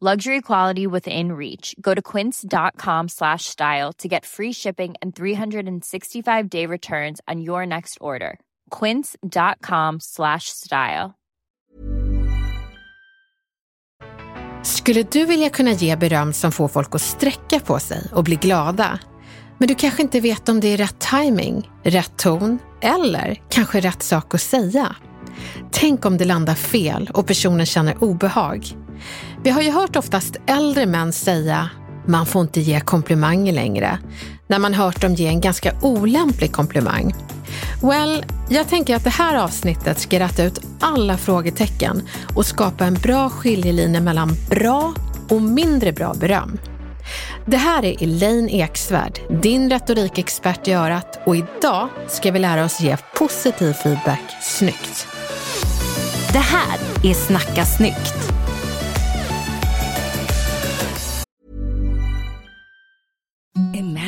Luxury quality within reach. Go to quince.com slash style to get free shipping and 365-day returns on your next order. quince.com slash style. Skulle du vilja kunna ge beröm som får folk att sträcka på sig och bli glada? Men du kanske inte vet om det är rätt timing, rätt ton eller kanske rätt sak att säga. Tänk om det landar fel och personen känner obehag. Vi har ju hört oftast äldre män säga man får inte ge komplimanger längre, när man hört dem ge en ganska olämplig komplimang. Well, jag tänker att det här avsnittet ska rätta ut alla frågetecken och skapa en bra skiljelinje mellan bra och mindre bra beröm. Det här är Elaine Eksvärd, din retorikexpert i örat och idag ska vi lära oss ge positiv feedback snyggt. Det här är Snacka snyggt. Imagine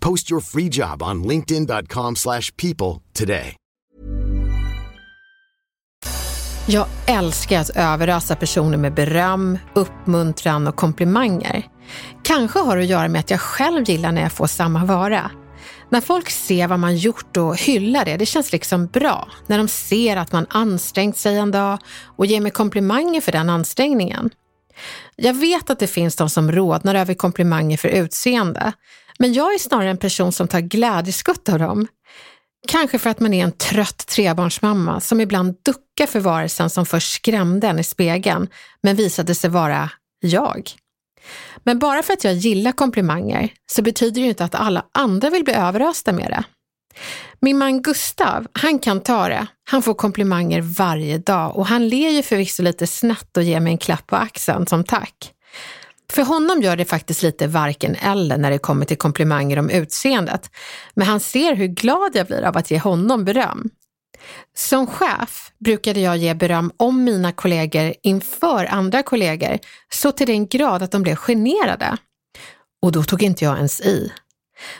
Post your free job on linkedin.com/people slash people today. Jag älskar att överösa personer med beröm, uppmuntran och komplimanger. Kanske har det att göra med att jag själv gillar när jag får samma vara. När folk ser vad man gjort och hyllar det, det känns liksom bra. När de ser att man ansträngt sig en dag och ger mig komplimanger för den ansträngningen. Jag vet att det finns de som rodnar över komplimanger för utseende, men jag är snarare en person som tar glädjeskutt av dem. Kanske för att man är en trött trebarnsmamma som ibland duckar för varelsen som först skrämde en i spegeln, men visade sig vara jag. Men bara för att jag gillar komplimanger så betyder det ju inte att alla andra vill bli överösta med det. Min man Gustav, han kan ta det. Han får komplimanger varje dag och han ler ju förvisso lite snett och ger mig en klapp på axeln som tack. För honom gör det faktiskt lite varken eller när det kommer till komplimanger om utseendet. Men han ser hur glad jag blir av att ge honom beröm. Som chef brukade jag ge beröm om mina kollegor inför andra kollegor så till den grad att de blev generade. Och då tog inte jag ens i.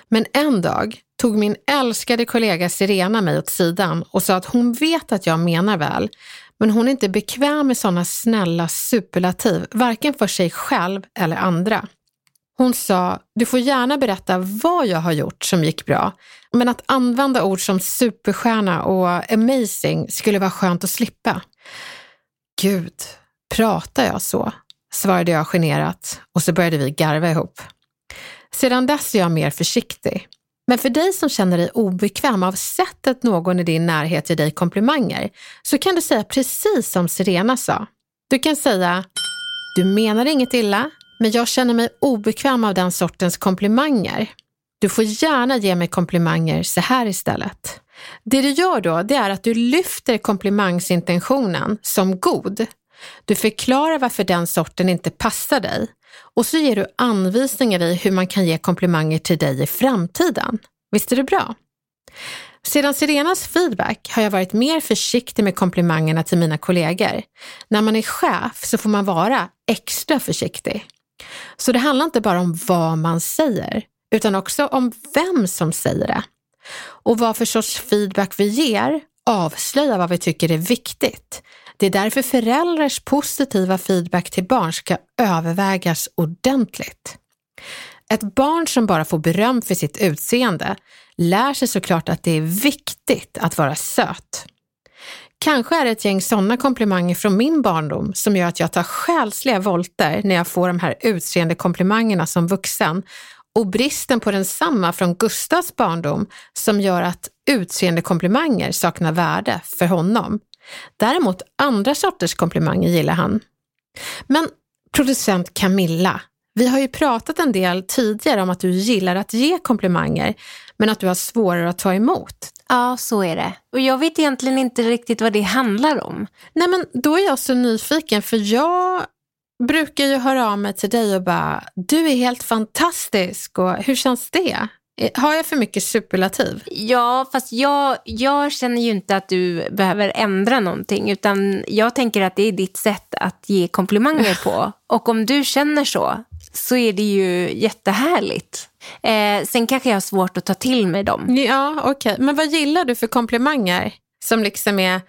Men en dag tog min älskade kollega Sirena mig åt sidan och sa att hon vet att jag menar väl, men hon är inte bekväm med sådana snälla superlativ, varken för sig själv eller andra. Hon sa, du får gärna berätta vad jag har gjort som gick bra, men att använda ord som superstjärna och amazing skulle vara skönt att slippa. Gud, pratar jag så? svarade jag generat och så började vi garva ihop. Sedan dess är jag mer försiktig. Men för dig som känner dig obekväm av sättet någon i din närhet ger dig komplimanger så kan du säga precis som Sirena sa. Du kan säga, du menar inget illa, men jag känner mig obekväm av den sortens komplimanger. Du får gärna ge mig komplimanger så här istället. Det du gör då, det är att du lyfter komplimangsintentionen som god. Du förklarar varför den sorten inte passar dig och så ger du anvisningar i hur man kan ge komplimanger till dig i framtiden. Visst är det bra? Sedan Sirenas feedback har jag varit mer försiktig med komplimangerna till mina kollegor. När man är chef så får man vara extra försiktig. Så det handlar inte bara om vad man säger, utan också om vem som säger det. Och vad för sorts feedback vi ger avslöjar vad vi tycker är viktigt. Det är därför föräldrars positiva feedback till barn ska övervägas ordentligt. Ett barn som bara får beröm för sitt utseende lär sig såklart att det är viktigt att vara söt. Kanske är det ett gäng sådana komplimanger från min barndom som gör att jag tar själsliga volter när jag får de här utseende komplimangerna som vuxen och bristen på densamma från Gustavs barndom som gör att utseende komplimanger saknar värde för honom. Däremot andra sorters komplimanger gillar han. Men producent Camilla, vi har ju pratat en del tidigare om att du gillar att ge komplimanger, men att du har svårare att ta emot. Ja, så är det. Och jag vet egentligen inte riktigt vad det handlar om. Nej, men då är jag så nyfiken, för jag brukar ju höra av mig till dig och bara, du är helt fantastisk och hur känns det? Har jag för mycket superlativ? Ja, fast jag, jag känner ju inte att du behöver ändra någonting. Utan jag tänker att det är ditt sätt att ge komplimanger på. Och om du känner så, så är det ju jättehärligt. Eh, sen kanske jag har svårt att ta till mig dem. Ja, okej. Okay. Men vad gillar du för komplimanger? Som liksom är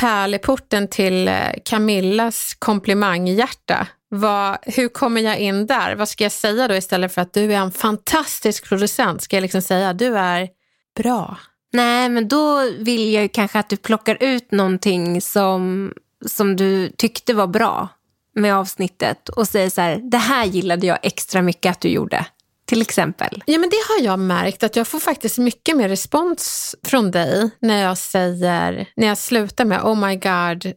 pärleporten till eh, Camillas komplimanghjärta. Vad, hur kommer jag in där? Vad ska jag säga då istället för att du är en fantastisk producent? Ska jag liksom säga att du är bra? Nej, men då vill jag kanske att du plockar ut någonting som, som du tyckte var bra med avsnittet och säger så här, det här gillade jag extra mycket att du gjorde. Till exempel. Ja, men det har jag märkt att jag får faktiskt mycket mer respons från dig när jag säger, när jag slutar med oh my god,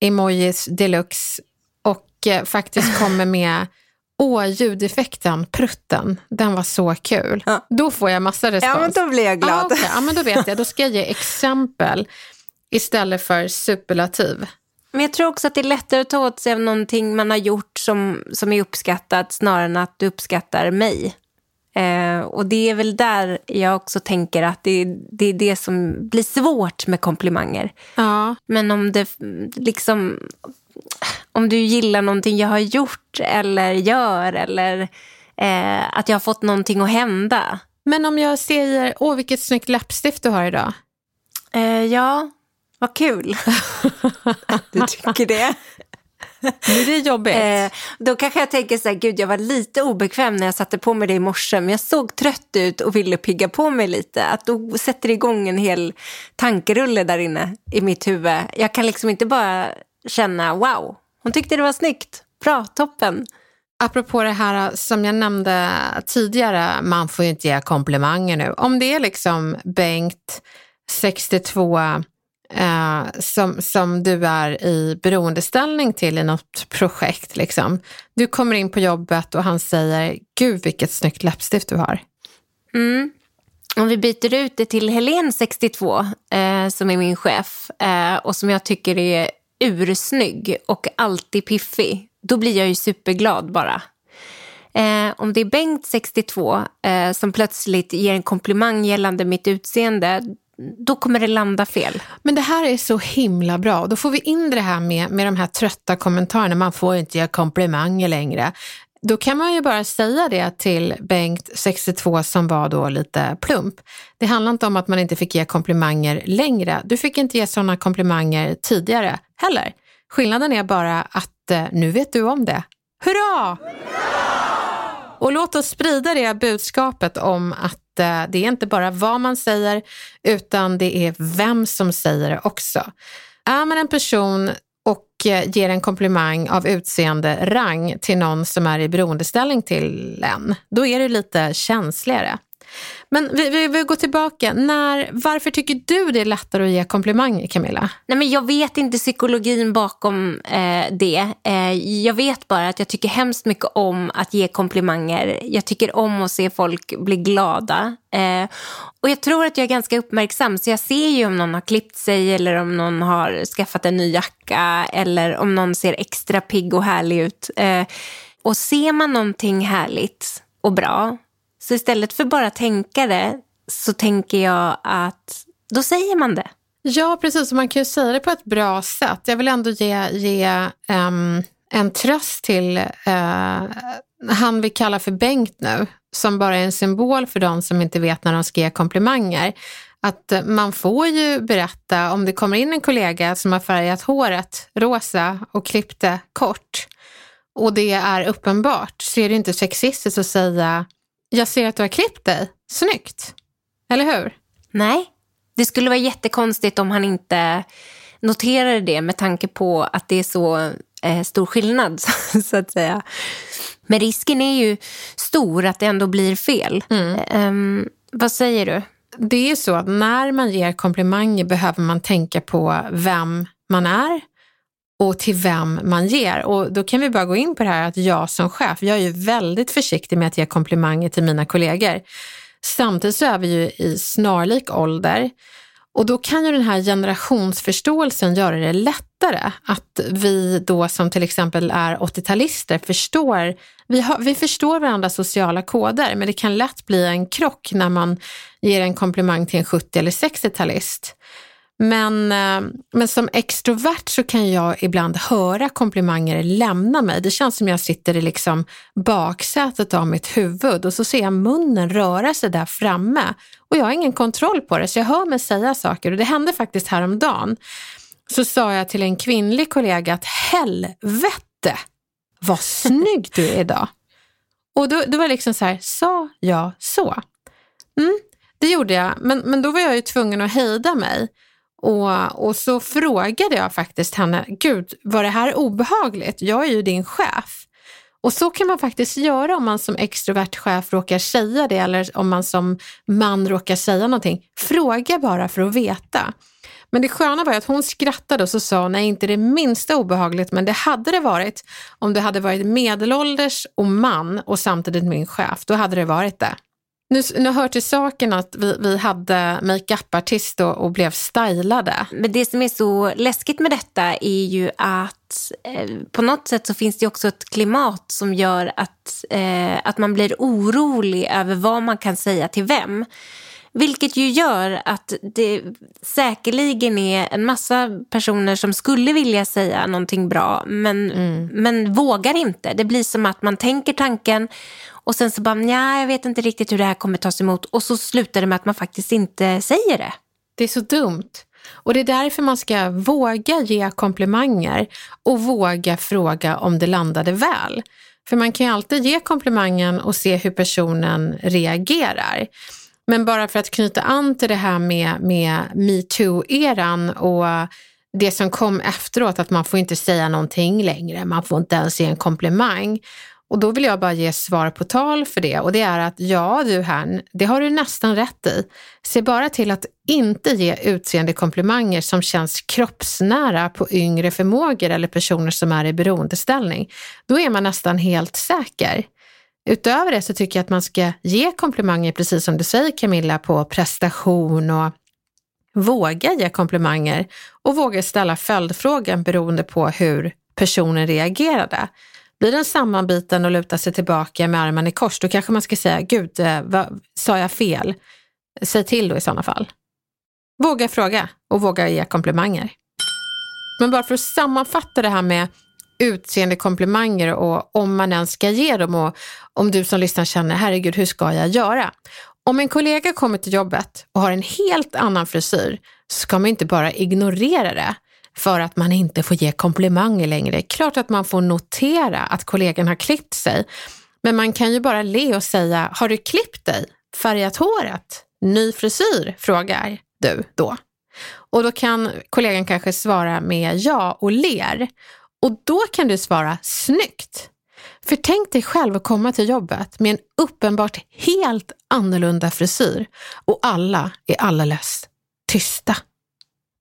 emojis deluxe och eh, faktiskt kommer med Åh, ljudeffekten, prutten, den var så kul. Ja. Då får jag massa respons. Ja, men då blir jag glad. Ah, okay. Ja, men då vet jag. Då ska jag ge exempel istället för superlativ. Men jag tror också att det är lättare att ta åt sig av någonting man har gjort som, som är uppskattat snarare än att du uppskattar mig. Eh, och det är väl där jag också tänker att det, det är det som blir svårt med komplimanger. Ja. Men om det liksom om du gillar någonting jag har gjort eller gör eller eh, att jag har fått någonting att hända. Men om jag säger, åh vilket snyggt läppstift du har idag. Eh, ja, vad kul att du tycker det. Är det jobbigt. Eh, då kanske jag tänker så här, gud jag var lite obekväm när jag satte på mig det i morse, men jag såg trött ut och ville pigga på mig lite. Att då sätter det igång en hel tankerulle där inne i mitt huvud. Jag kan liksom inte bara känna wow, hon tyckte det var snyggt, bra, toppen. Apropå det här som jag nämnde tidigare, man får ju inte ge komplimanger nu. Om det är liksom Bengt, 62, eh, som, som du är i beroendeställning till i något projekt. Liksom. Du kommer in på jobbet och han säger, gud vilket snyggt läppstift du har. Mm. Om vi byter ut det till Helen 62, eh, som är min chef eh, och som jag tycker är ursnygg och alltid piffig, då blir jag ju superglad bara. Eh, om det är Bengt, 62, eh, som plötsligt ger en komplimang gällande mitt utseende, då kommer det landa fel. Men det här är så himla bra. Då får vi in det här med, med de här trötta kommentarerna. Man får inte ge komplimanger längre. Då kan man ju bara säga det till Bengt, 62, som var då lite plump. Det handlar inte om att man inte fick ge komplimanger längre. Du fick inte ge sådana komplimanger tidigare heller. Skillnaden är bara att eh, nu vet du om det. Hurra! Hurra! Och låt oss sprida det budskapet om att eh, det är inte bara vad man säger, utan det är vem som säger det också. Är man en person och eh, ger en komplimang av utseende rang till någon som är i beroendeställning till en, då är det lite känsligare. Men vi, vi, vi går tillbaka. När, varför tycker du det är lättare att ge komplimanger, Camilla? Nej, men jag vet inte psykologin bakom eh, det. Eh, jag vet bara att jag tycker hemskt mycket om att ge komplimanger. Jag tycker om att se folk bli glada. Eh, och jag tror att jag är ganska uppmärksam, så jag ser ju om någon har klippt sig eller om någon har skaffat en ny jacka eller om någon ser extra pigg och härlig ut. Eh, och ser man någonting härligt och bra, så istället för bara tänka det, så tänker jag att då säger man det. Ja, precis. Man kan ju säga det på ett bra sätt. Jag vill ändå ge, ge um, en tröst till uh, han vi kallar för Bengt nu, som bara är en symbol för de som inte vet när de ska ge komplimanger. Att eh, man får ju berätta om det kommer in en kollega som har färgat håret rosa och klippt det kort och det är uppenbart så är det inte sexistiskt att säga jag ser att du har klippt dig, snyggt. Eller hur? Nej, det skulle vara jättekonstigt om han inte noterade det med tanke på att det är så eh, stor skillnad så att säga. Men risken är ju stor att det ändå blir fel. Mm. Um, vad säger du? Det är så att när man ger komplimanger behöver man tänka på vem man är och till vem man ger. Och då kan vi bara gå in på det här att jag som chef, jag är ju väldigt försiktig med att ge komplimanger till mina kollegor. Samtidigt så är vi ju i snarlik ålder och då kan ju den här generationsförståelsen göra det lättare att vi då som till exempel är 80-talister förstår, vi, har, vi förstår varandras sociala koder men det kan lätt bli en krock när man ger en komplimang till en 70 eller 60-talist. Men, eh, men som extrovert så kan jag ibland höra komplimanger lämna mig. Det känns som jag sitter i liksom baksätet av mitt huvud och så ser jag munnen röra sig där framme och jag har ingen kontroll på det så jag hör mig säga saker och det hände faktiskt häromdagen. Så sa jag till en kvinnlig kollega att helvete vad snygg du är idag. Och då, då var det liksom så här, sa jag så? Mm, det gjorde jag, men, men då var jag ju tvungen att hejda mig. Och, och så frågade jag faktiskt henne, gud var det här obehagligt? Jag är ju din chef. Och så kan man faktiskt göra om man som extrovert chef råkar säga det eller om man som man råkar säga någonting. Fråga bara för att veta. Men det sköna var att hon skrattade och så sa nej inte det minsta obehagligt men det hade det varit om du hade varit medelålders och man och samtidigt min chef. Då hade det varit det. Nu, nu hör till saken att vi, vi hade makeupartist och, och blev stylade. Men det som är så läskigt med detta är ju att eh, på något sätt så finns det också ett klimat som gör att, eh, att man blir orolig över vad man kan säga till vem. Vilket ju gör att det säkerligen är en massa personer som skulle vilja säga någonting bra men, mm. men vågar inte. Det blir som att man tänker tanken och sen så bara, nej jag vet inte riktigt hur det här kommer tas emot. Och så slutar det med att man faktiskt inte säger det. Det är så dumt. Och det är därför man ska våga ge komplimanger och våga fråga om det landade väl. För man kan ju alltid ge komplimangen och se hur personen reagerar. Men bara för att knyta an till det här med, med metoo-eran och det som kom efteråt, att man får inte säga någonting längre, man får inte ens ge en komplimang. Och då vill jag bara ge svar på tal för det och det är att ja du herrn, det har du nästan rätt i. Se bara till att inte ge utseende komplimanger som känns kroppsnära på yngre förmågor eller personer som är i beroendeställning. Då är man nästan helt säker. Utöver det så tycker jag att man ska ge komplimanger, precis som du säger Camilla, på prestation och våga ge komplimanger och våga ställa följdfrågan beroende på hur personen reagerade. Blir den sammanbiten och lutar sig tillbaka med armen i kors, då kanske man ska säga, gud, eh, vad, sa jag fel? Säg till då i sådana fall. Våga fråga och våga ge komplimanger. Men bara för att sammanfatta det här med utseende komplimanger och om man ens ska ge dem och om du som lyssnar känner, herregud, hur ska jag göra? Om en kollega kommer till jobbet och har en helt annan frisyr så ska man inte bara ignorera det för att man inte får ge komplimanger längre. Klart att man får notera att kollegan har klippt sig, men man kan ju bara le och säga, har du klippt dig? Färgat håret? Ny frisyr? frågar du då. Och då kan kollegan kanske svara med ja och ler. Och då kan du svara snyggt. För tänk dig själv att komma till jobbet med en uppenbart helt annorlunda frisyr och alla är alldeles tysta.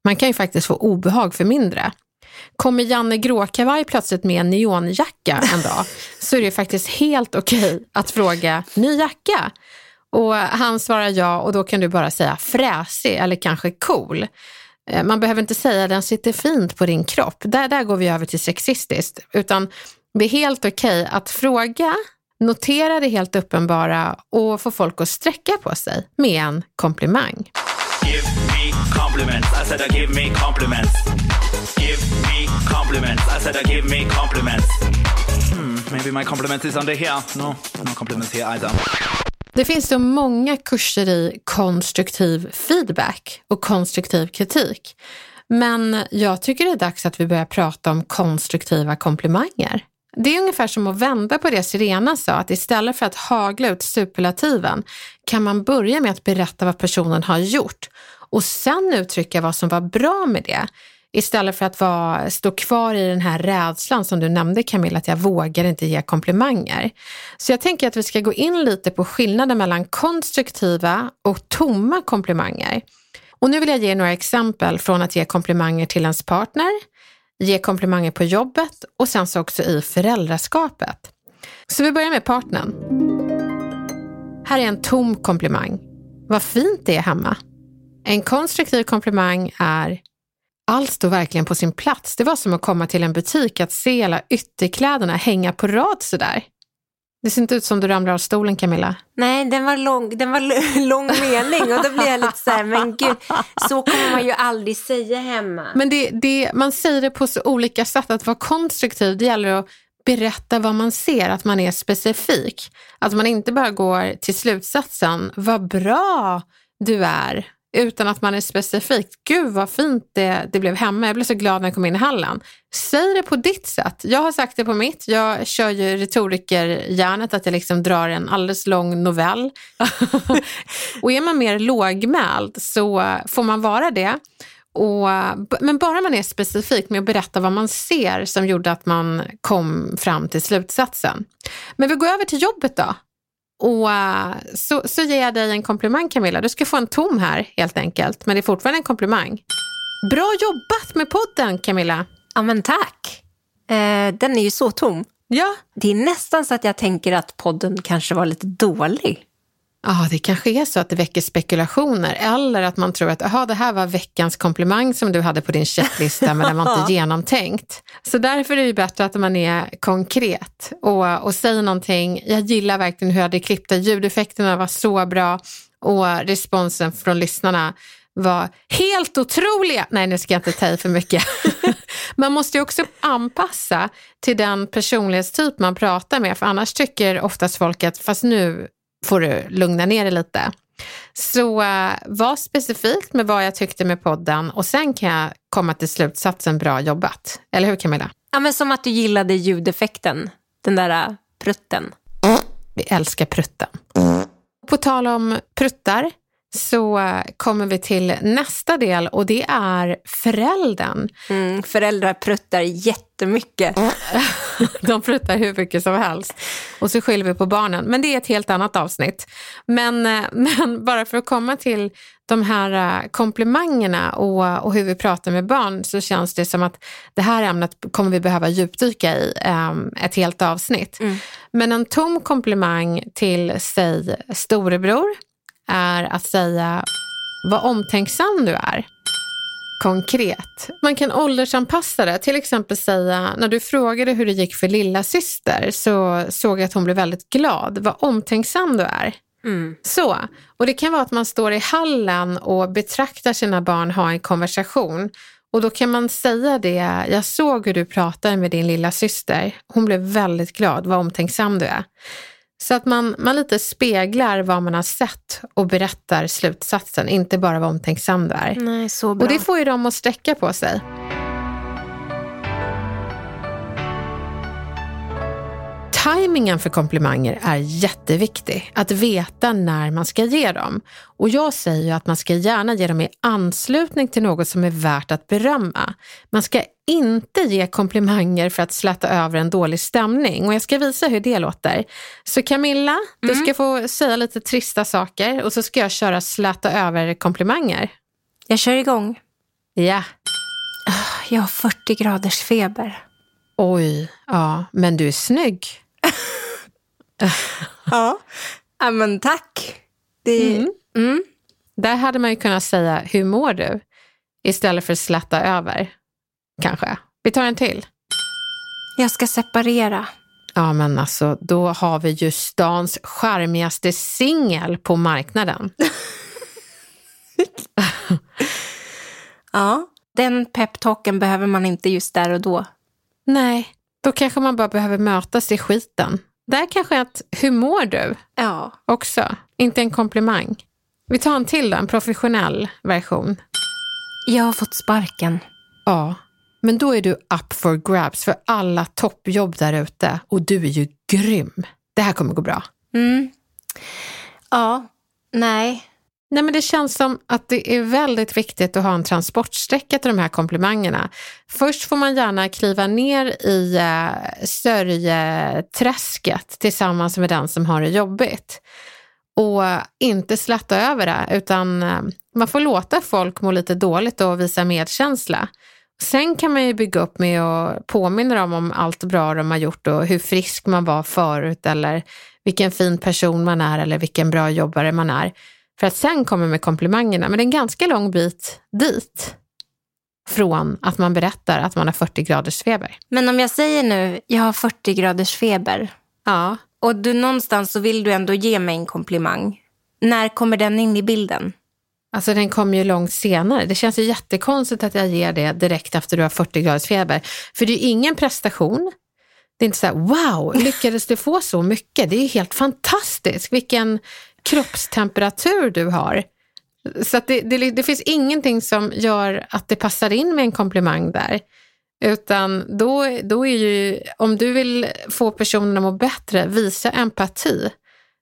Man kan ju faktiskt få obehag för mindre. Kommer Janne Gråkavaj plötsligt med en neonjacka en dag så är det faktiskt helt okej okay att fråga ny jacka. Och han svarar ja och då kan du bara säga fräsig eller kanske cool. Eh, man behöver inte säga den sitter fint på din kropp. Där, där går vi över till sexistiskt. Utan det är helt okej okay att fråga, notera det helt uppenbara och få folk att sträcka på sig med en komplimang. Give me compliments. I said I give me compliments. Give me compliments. I said I give me compliments. Hmm, maybe my compliment is under here. No, no compliments here either. Det finns så många kurser i konstruktiv feedback och konstruktiv kritik. Men jag tycker det är dags att vi börjar prata om konstruktiva komplimanger. Det är ungefär som att vända på det Sirena sa, att istället för att hagla ut superlativen kan man börja med att berätta vad personen har gjort och sen uttrycka vad som var bra med det. Istället för att vara, stå kvar i den här rädslan som du nämnde Camilla, att jag vågar inte ge komplimanger. Så jag tänker att vi ska gå in lite på skillnaden mellan konstruktiva och tomma komplimanger. Och nu vill jag ge några exempel från att ge komplimanger till ens partner, ge komplimanger på jobbet och sen så också i föräldraskapet. Så vi börjar med partnern. Här är en tom komplimang. Vad fint det är hemma. En konstruktiv komplimang är allt står verkligen på sin plats. Det var som att komma till en butik, att se alla ytterkläderna hänga på rad sådär. Det ser inte ut som du ramlar av stolen Camilla. Nej, den var lång, den var lång mening och då blir jag lite så här, men gud, så kommer man ju aldrig säga hemma. Men det, det, man säger det på så olika sätt. Att vara konstruktiv, det gäller att berätta vad man ser, att man är specifik. Att man inte bara går till slutsatsen, vad bra du är utan att man är specifik. Gud vad fint det, det blev hemma. Jag blev så glad när jag kom in i hallen. Säg det på ditt sätt. Jag har sagt det på mitt. Jag kör ju retorikerhjärnet att jag liksom drar en alldeles lång novell. och är man mer lågmäld så får man vara det. Och, men bara man är specifik med att berätta vad man ser som gjorde att man kom fram till slutsatsen. Men vi går över till jobbet då. Och uh, så, så ger jag dig en komplimang Camilla. Du ska få en tom här helt enkelt, men det är fortfarande en komplimang. Bra jobbat med podden Camilla. Ja men tack. Eh, den är ju så tom. Ja. Det är nästan så att jag tänker att podden kanske var lite dålig. Ja, det kanske är så att det väcker spekulationer eller att man tror att aha, det här var veckans komplimang som du hade på din checklista men den var inte genomtänkt. Så därför är det bättre att man är konkret och, och säger någonting. Jag gillar verkligen hur jag hade klippt det. Ljudeffekterna var så bra och responsen från lyssnarna var helt otroliga. Nej, nu ska jag inte ta i för mycket. man måste ju också anpassa till den personlighetstyp man pratar med, för annars tycker oftast folk att fast nu får du lugna ner dig lite. Så uh, var specifikt med vad jag tyckte med podden och sen kan jag komma till slutsatsen bra jobbat. Eller hur Camilla? Ja, men som att du gillade ljudeffekten, den där uh, prutten. Vi älskar prutten. På tal om pruttar så kommer vi till nästa del och det är föräldern. Mm, föräldrar pruttar jättemycket. De pruttar hur mycket som helst. Och så skyller vi på barnen. Men det är ett helt annat avsnitt. Men, eh, men bara för att komma till de här eh, komplimangerna och, och hur vi pratar med barn så känns det som att det här ämnet kommer vi behöva djupdyka i um, ett helt avsnitt. Mm. Men en tom komplimang till, säg, storebror är att säga vad omtänksam du är. Konkret. Man kan åldersanpassa det. Till exempel säga, när du frågade hur det gick för lilla syster så såg jag att hon blev väldigt glad. Vad omtänksam du är. Mm. Så. Och det kan vara att man står i hallen och betraktar sina barn ha en konversation. Och då kan man säga det, jag såg hur du pratade med din lilla syster. Hon blev väldigt glad, vad omtänksam du är. Så att man, man lite speglar vad man har sett och berättar slutsatsen, inte bara vad omtänksam du är. Nej, så bra. Och det får ju dem att sträcka på sig. Timingen för komplimanger är jätteviktig, att veta när man ska ge dem. Och jag säger ju att man ska gärna ge dem i anslutning till något som är värt att berömma. Man ska inte ge komplimanger för att släta över en dålig stämning och jag ska visa hur det låter. Så Camilla, du ska få säga lite trista saker och så ska jag köra släta över komplimanger. Jag kör igång. Ja. Jag har 40 graders feber. Oj, ja, men du är snygg. Ja. ja men tack. Det, Mm. mm. Där hade man ju kunnat säga, hur mår du? Istället för släta över, kanske. Vi tar en till. Jag ska separera. Ja, men alltså, då har vi ju stans charmigaste singel på marknaden. Ja. Den peptalken behöver man inte just där och då. Nej, då kanske man bara behöver mötas i skiten. Där kanske ett hur mår du Ja. också, inte en komplimang. Vi tar en till då, en professionell version. Jag har fått sparken. Ja, men då är du up for grabs för alla toppjobb där ute och du är ju grym. Det här kommer gå bra. Mm. Ja. Nej. Nej, men det känns som att det är väldigt viktigt att ha en transportsträcka till de här komplimangerna. Först får man gärna kliva ner i eh, sörjeträsket tillsammans med den som har det jobbigt. Och inte slätta över det, utan eh, man får låta folk må lite dåligt och visa medkänsla. Sen kan man ju bygga upp med att påminna dem om allt bra de har gjort och hur frisk man var förut eller vilken fin person man är eller vilken bra jobbare man är. För att sen kommer med komplimangerna, men det är en ganska lång bit dit från att man berättar att man har 40 graders feber. Men om jag säger nu, jag har 40 graders feber. Ja, Och du någonstans så vill du ändå ge mig en komplimang. När kommer den in i bilden? Alltså den kommer ju långt senare. Det känns ju jättekonstigt att jag ger det direkt efter du har 40 graders feber. För det är ju ingen prestation. Det är inte så här, wow, lyckades du få så mycket? Det är ju helt fantastiskt. Vilken kroppstemperatur du har. Så att det, det, det finns ingenting som gör att det passar in med en komplimang där. Utan då, då är ju, om du vill få personen att må bättre, visa empati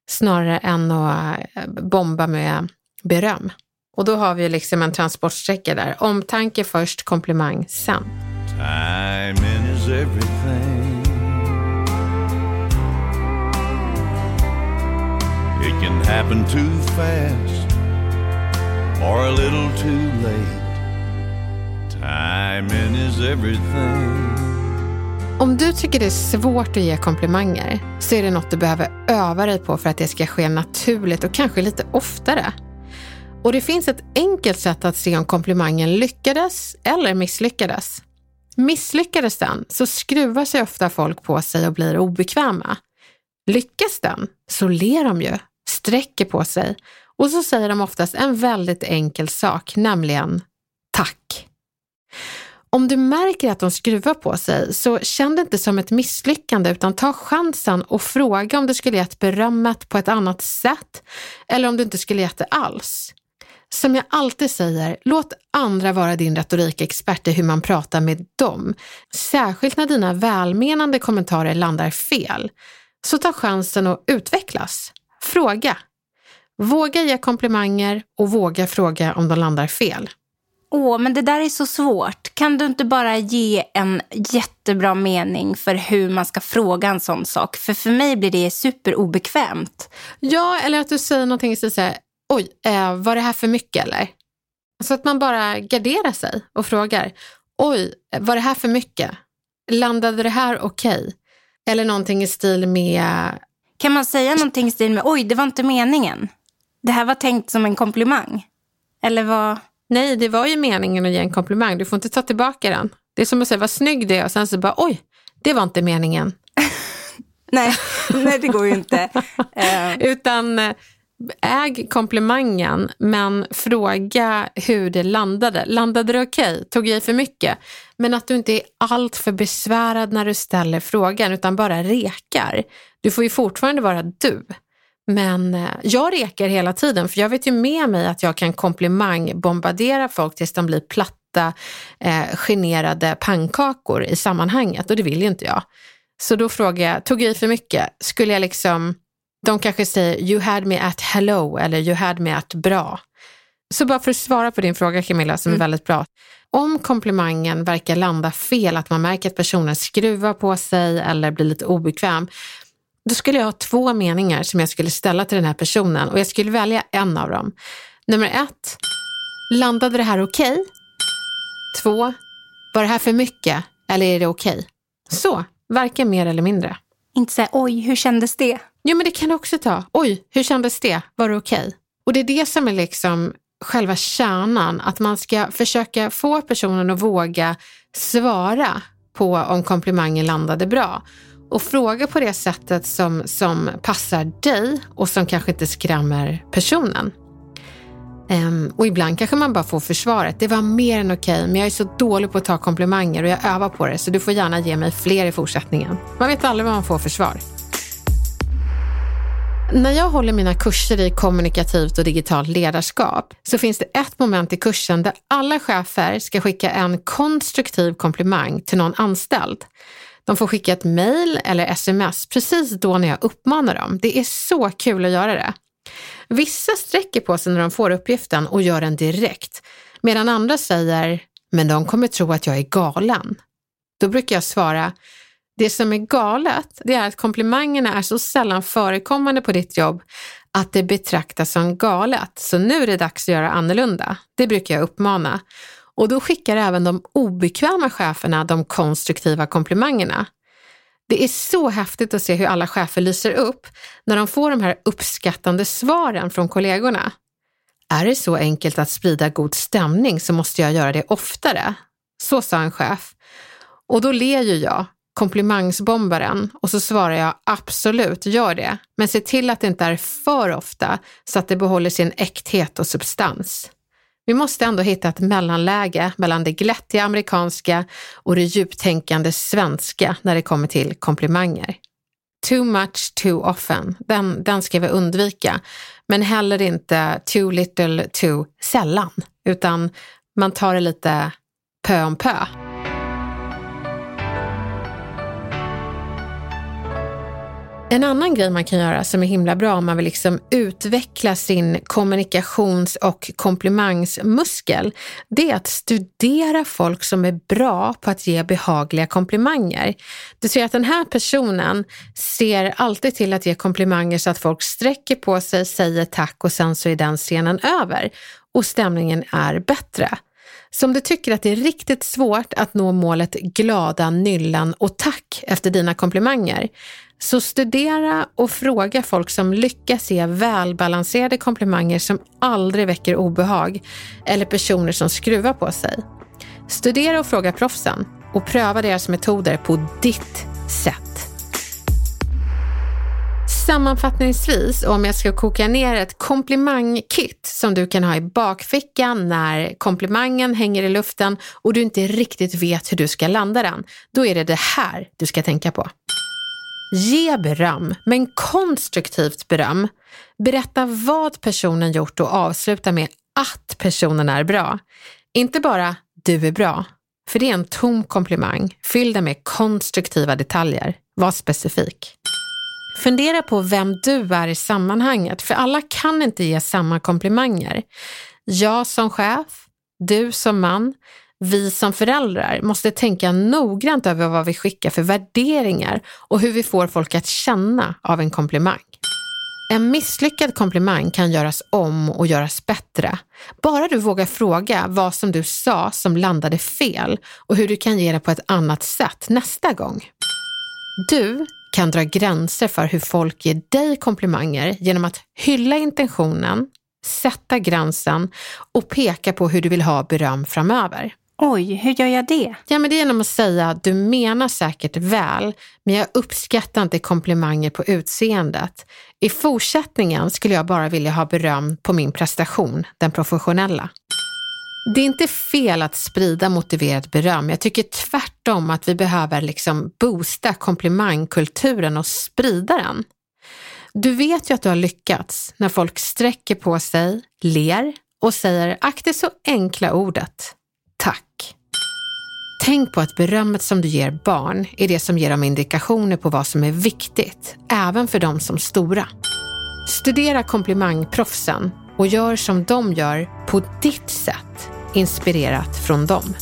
snarare än att eh, bomba med beröm. Och då har vi liksom en transportsträcka där. Omtanke först, komplimang sen. Timing is everything. It can happen too fast or a little too late. Timing is everything. Om du tycker det är svårt att ge komplimanger så är det något du behöver öva dig på för att det ska ske naturligt och kanske lite oftare. Och det finns ett enkelt sätt att se om komplimangen lyckades eller misslyckades. Misslyckades den så skruvar sig ofta folk på sig och blir obekväma. Lyckas den så ler de ju, sträcker på sig och så säger de oftast en väldigt enkel sak, nämligen tack. Om du märker att de skruvar på sig så känn det inte som ett misslyckande utan ta chansen och fråga om du skulle gett berömmet på ett annat sätt eller om du inte skulle gett det alls. Som jag alltid säger, låt andra vara din retorikexpert i hur man pratar med dem. Särskilt när dina välmenande kommentarer landar fel. Så ta chansen att utvecklas. Fråga. Våga ge komplimanger och våga fråga om de landar fel. Åh, men det där är så svårt. Kan du inte bara ge en jättebra mening för hur man ska fråga en sån sak? För för mig blir det superobekvämt. Ja, eller att du säger någonting så här, oj, eh, var det här för mycket eller? Så att man bara garderar sig och frågar, oj, var det här för mycket? Landade det här okej? Eller någonting i stil med, Kan man säga någonting i stil med oj, det var inte meningen? Det här var tänkt som en komplimang? Eller vad? nej, det var ju meningen att ge en komplimang, du får inte ta tillbaka den. Det är som att säga, vad snygg du är och sen så bara, oj, det var inte meningen. Nej, nej det går ju inte. Eh, Utan eh, äg komplimangen, men fråga hur det landade. Landade det okej? Tog jag i för mycket? Men att du inte är allt för besvärad när du ställer frågan, utan bara rekar. Du får ju fortfarande vara du. Men eh, jag rekar hela tiden, för jag vet ju med mig att jag kan komplimangbombardera folk tills de blir platta, eh, generade pannkakor i sammanhanget och det vill ju inte jag. Så då frågar jag, tog jag i för mycket? Skulle jag liksom, de kanske säger you had me at hello eller you had me at bra. Så bara för att svara på din fråga Camilla, som är väldigt bra. Om komplimangen verkar landa fel, att man märker att personen skruvar på sig eller blir lite obekväm, då skulle jag ha två meningar som jag skulle ställa till den här personen och jag skulle välja en av dem. Nummer ett, landade det här okej? Okay? Två, var det här för mycket eller är det okej? Okay? Så, varken mer eller mindre. Inte säga oj, hur kändes det? Jo, men det kan du också ta. Oj, hur kändes det? Var det okej? Okay? Och det är det som är liksom själva kärnan, att man ska försöka få personen att våga svara på om komplimangen landade bra. Och fråga på det sättet som, som passar dig och som kanske inte skrämmer personen. Um, och ibland kanske man bara får försvaret. Det var mer än okej, okay, men jag är så dålig på att ta komplimanger och jag övar på det, så du får gärna ge mig fler i fortsättningen. Man vet aldrig vad man får för svar. När jag håller mina kurser i kommunikativt och digitalt ledarskap så finns det ett moment i kursen där alla chefer ska skicka en konstruktiv komplimang till någon anställd. De får skicka ett mejl eller sms precis då när jag uppmanar dem. Det är så kul att göra det. Vissa sträcker på sig när de får uppgiften och gör den direkt, medan andra säger, men de kommer tro att jag är galen. Då brukar jag svara, det som är galet, det är att komplimangerna är så sällan förekommande på ditt jobb att det betraktas som galet. Så nu är det dags att göra annorlunda. Det brukar jag uppmana. Och då skickar även de obekväma cheferna de konstruktiva komplimangerna. Det är så häftigt att se hur alla chefer lyser upp när de får de här uppskattande svaren från kollegorna. Är det så enkelt att sprida god stämning så måste jag göra det oftare. Så sa en chef. Och då ler ju jag, komplimangsbombaren, och så svarar jag absolut, gör det. Men se till att det inte är för ofta så att det behåller sin äkthet och substans. Vi måste ändå hitta ett mellanläge mellan det glättiga amerikanska och det djuptänkande svenska när det kommer till komplimanger. Too much too often, den, den ska vi undvika. Men heller inte too little too sällan, utan man tar det lite pö om pö. En annan grej man kan göra som är himla bra om man vill liksom utveckla sin kommunikations och komplimangsmuskel, det är att studera folk som är bra på att ge behagliga komplimanger. Du ser att den här personen ser alltid till att ge komplimanger så att folk sträcker på sig, säger tack och sen så är den scenen över och stämningen är bättre. Så om du tycker att det är riktigt svårt att nå målet glada nyllan och tack efter dina komplimanger, så studera och fråga folk som lyckas ge välbalanserade komplimanger som aldrig väcker obehag eller personer som skruvar på sig. Studera och fråga proffsen och pröva deras metoder på ditt sätt. Sammanfattningsvis, om jag ska koka ner ett komplimangkit som du kan ha i bakfickan när komplimangen hänger i luften och du inte riktigt vet hur du ska landa den, då är det det här du ska tänka på. Ge beröm, men konstruktivt beröm. Berätta vad personen gjort och avsluta med att personen är bra. Inte bara du är bra, för det är en tom komplimang. Fyll den med konstruktiva detaljer. Var specifik. Fundera på vem du är i sammanhanget, för alla kan inte ge samma komplimanger. Jag som chef, du som man, vi som föräldrar måste tänka noggrant över vad vi skickar för värderingar och hur vi får folk att känna av en komplimang. En misslyckad komplimang kan göras om och göras bättre. Bara du vågar fråga vad som du sa som landade fel och hur du kan ge det på ett annat sätt nästa gång. Du kan dra gränser för hur folk ger dig komplimanger genom att hylla intentionen, sätta gränsen och peka på hur du vill ha beröm framöver. Oj, hur gör jag det? Ja, men det är genom att säga att du menar säkert väl, men jag uppskattar inte komplimanger på utseendet. I fortsättningen skulle jag bara vilja ha beröm på min prestation, den professionella. Det är inte fel att sprida motiverat beröm. Jag tycker tvärtom att vi behöver liksom boosta komplimangkulturen och sprida den. Du vet ju att du har lyckats när folk sträcker på sig, ler och säger ack det så enkla ordet Tack! Tänk på att berömmet som du ger barn är det som ger dem indikationer på vad som är viktigt, även för dem som stora. Studera komplimangproffsen och gör som de gör på ditt sätt, inspirerat från dem.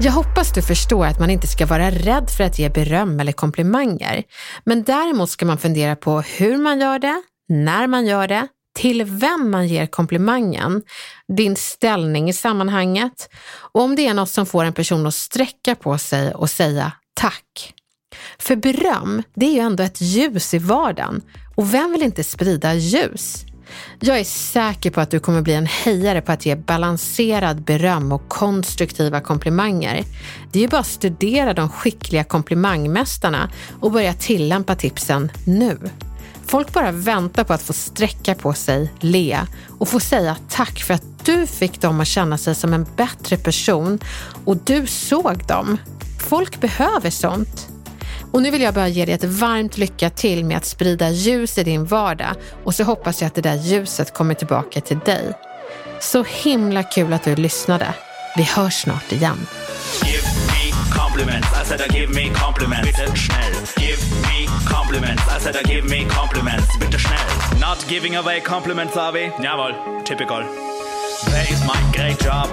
Jag hoppas du förstår att man inte ska vara rädd för att ge beröm eller komplimanger. Men däremot ska man fundera på hur man gör det, när man gör det, till vem man ger komplimangen, din ställning i sammanhanget och om det är något som får en person att sträcka på sig och säga tack. För beröm, det är ju ändå ett ljus i vardagen och vem vill inte sprida ljus? Jag är säker på att du kommer bli en hejare på att ge balanserad beröm och konstruktiva komplimanger. Det är ju bara att studera de skickliga komplimangmästarna och börja tillämpa tipsen nu. Folk bara väntar på att få sträcka på sig, le och få säga tack för att du fick dem att känna sig som en bättre person och du såg dem. Folk behöver sånt. Och nu vill jag bara ge dig ett varmt lycka till med att sprida ljus i din vardag och så hoppas jag att det där ljuset kommer tillbaka till dig. Så himla kul att du lyssnade. Vi hörs snart igen. Compliments. I said, uh, give me compliments. Bitte schnell. Give me compliments. I said, uh, give me compliments. Bitte schnell. Not giving away compliments, are? Jawohl, typical. Where is my great job?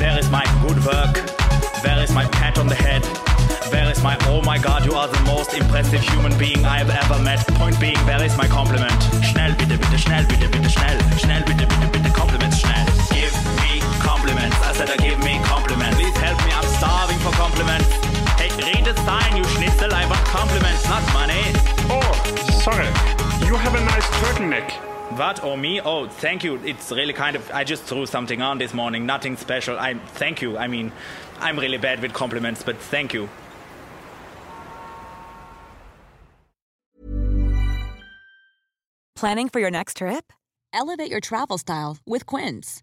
Where is my good work? Where is my pat on the head? Where is my oh my god, you are the most impressive human being I have ever met? Point being, where is my compliment? Schnell, bitte, bitte, schnell, bitte, bitte, schnell. Schnell, bitte, bitte, bitte, compliments, schnell. Give me compliments. I said, uh, give me compliments. Please help me, I'm starving for compliments. Hey, read a sign, you schnitzel. I want compliments, not money. Oh, sorry. You have a nice turtleneck. What or me? Oh, thank you. It's really kind of. I just threw something on this morning. Nothing special. I thank you. I mean, I'm really bad with compliments, but thank you. Planning for your next trip? Elevate your travel style with Quince.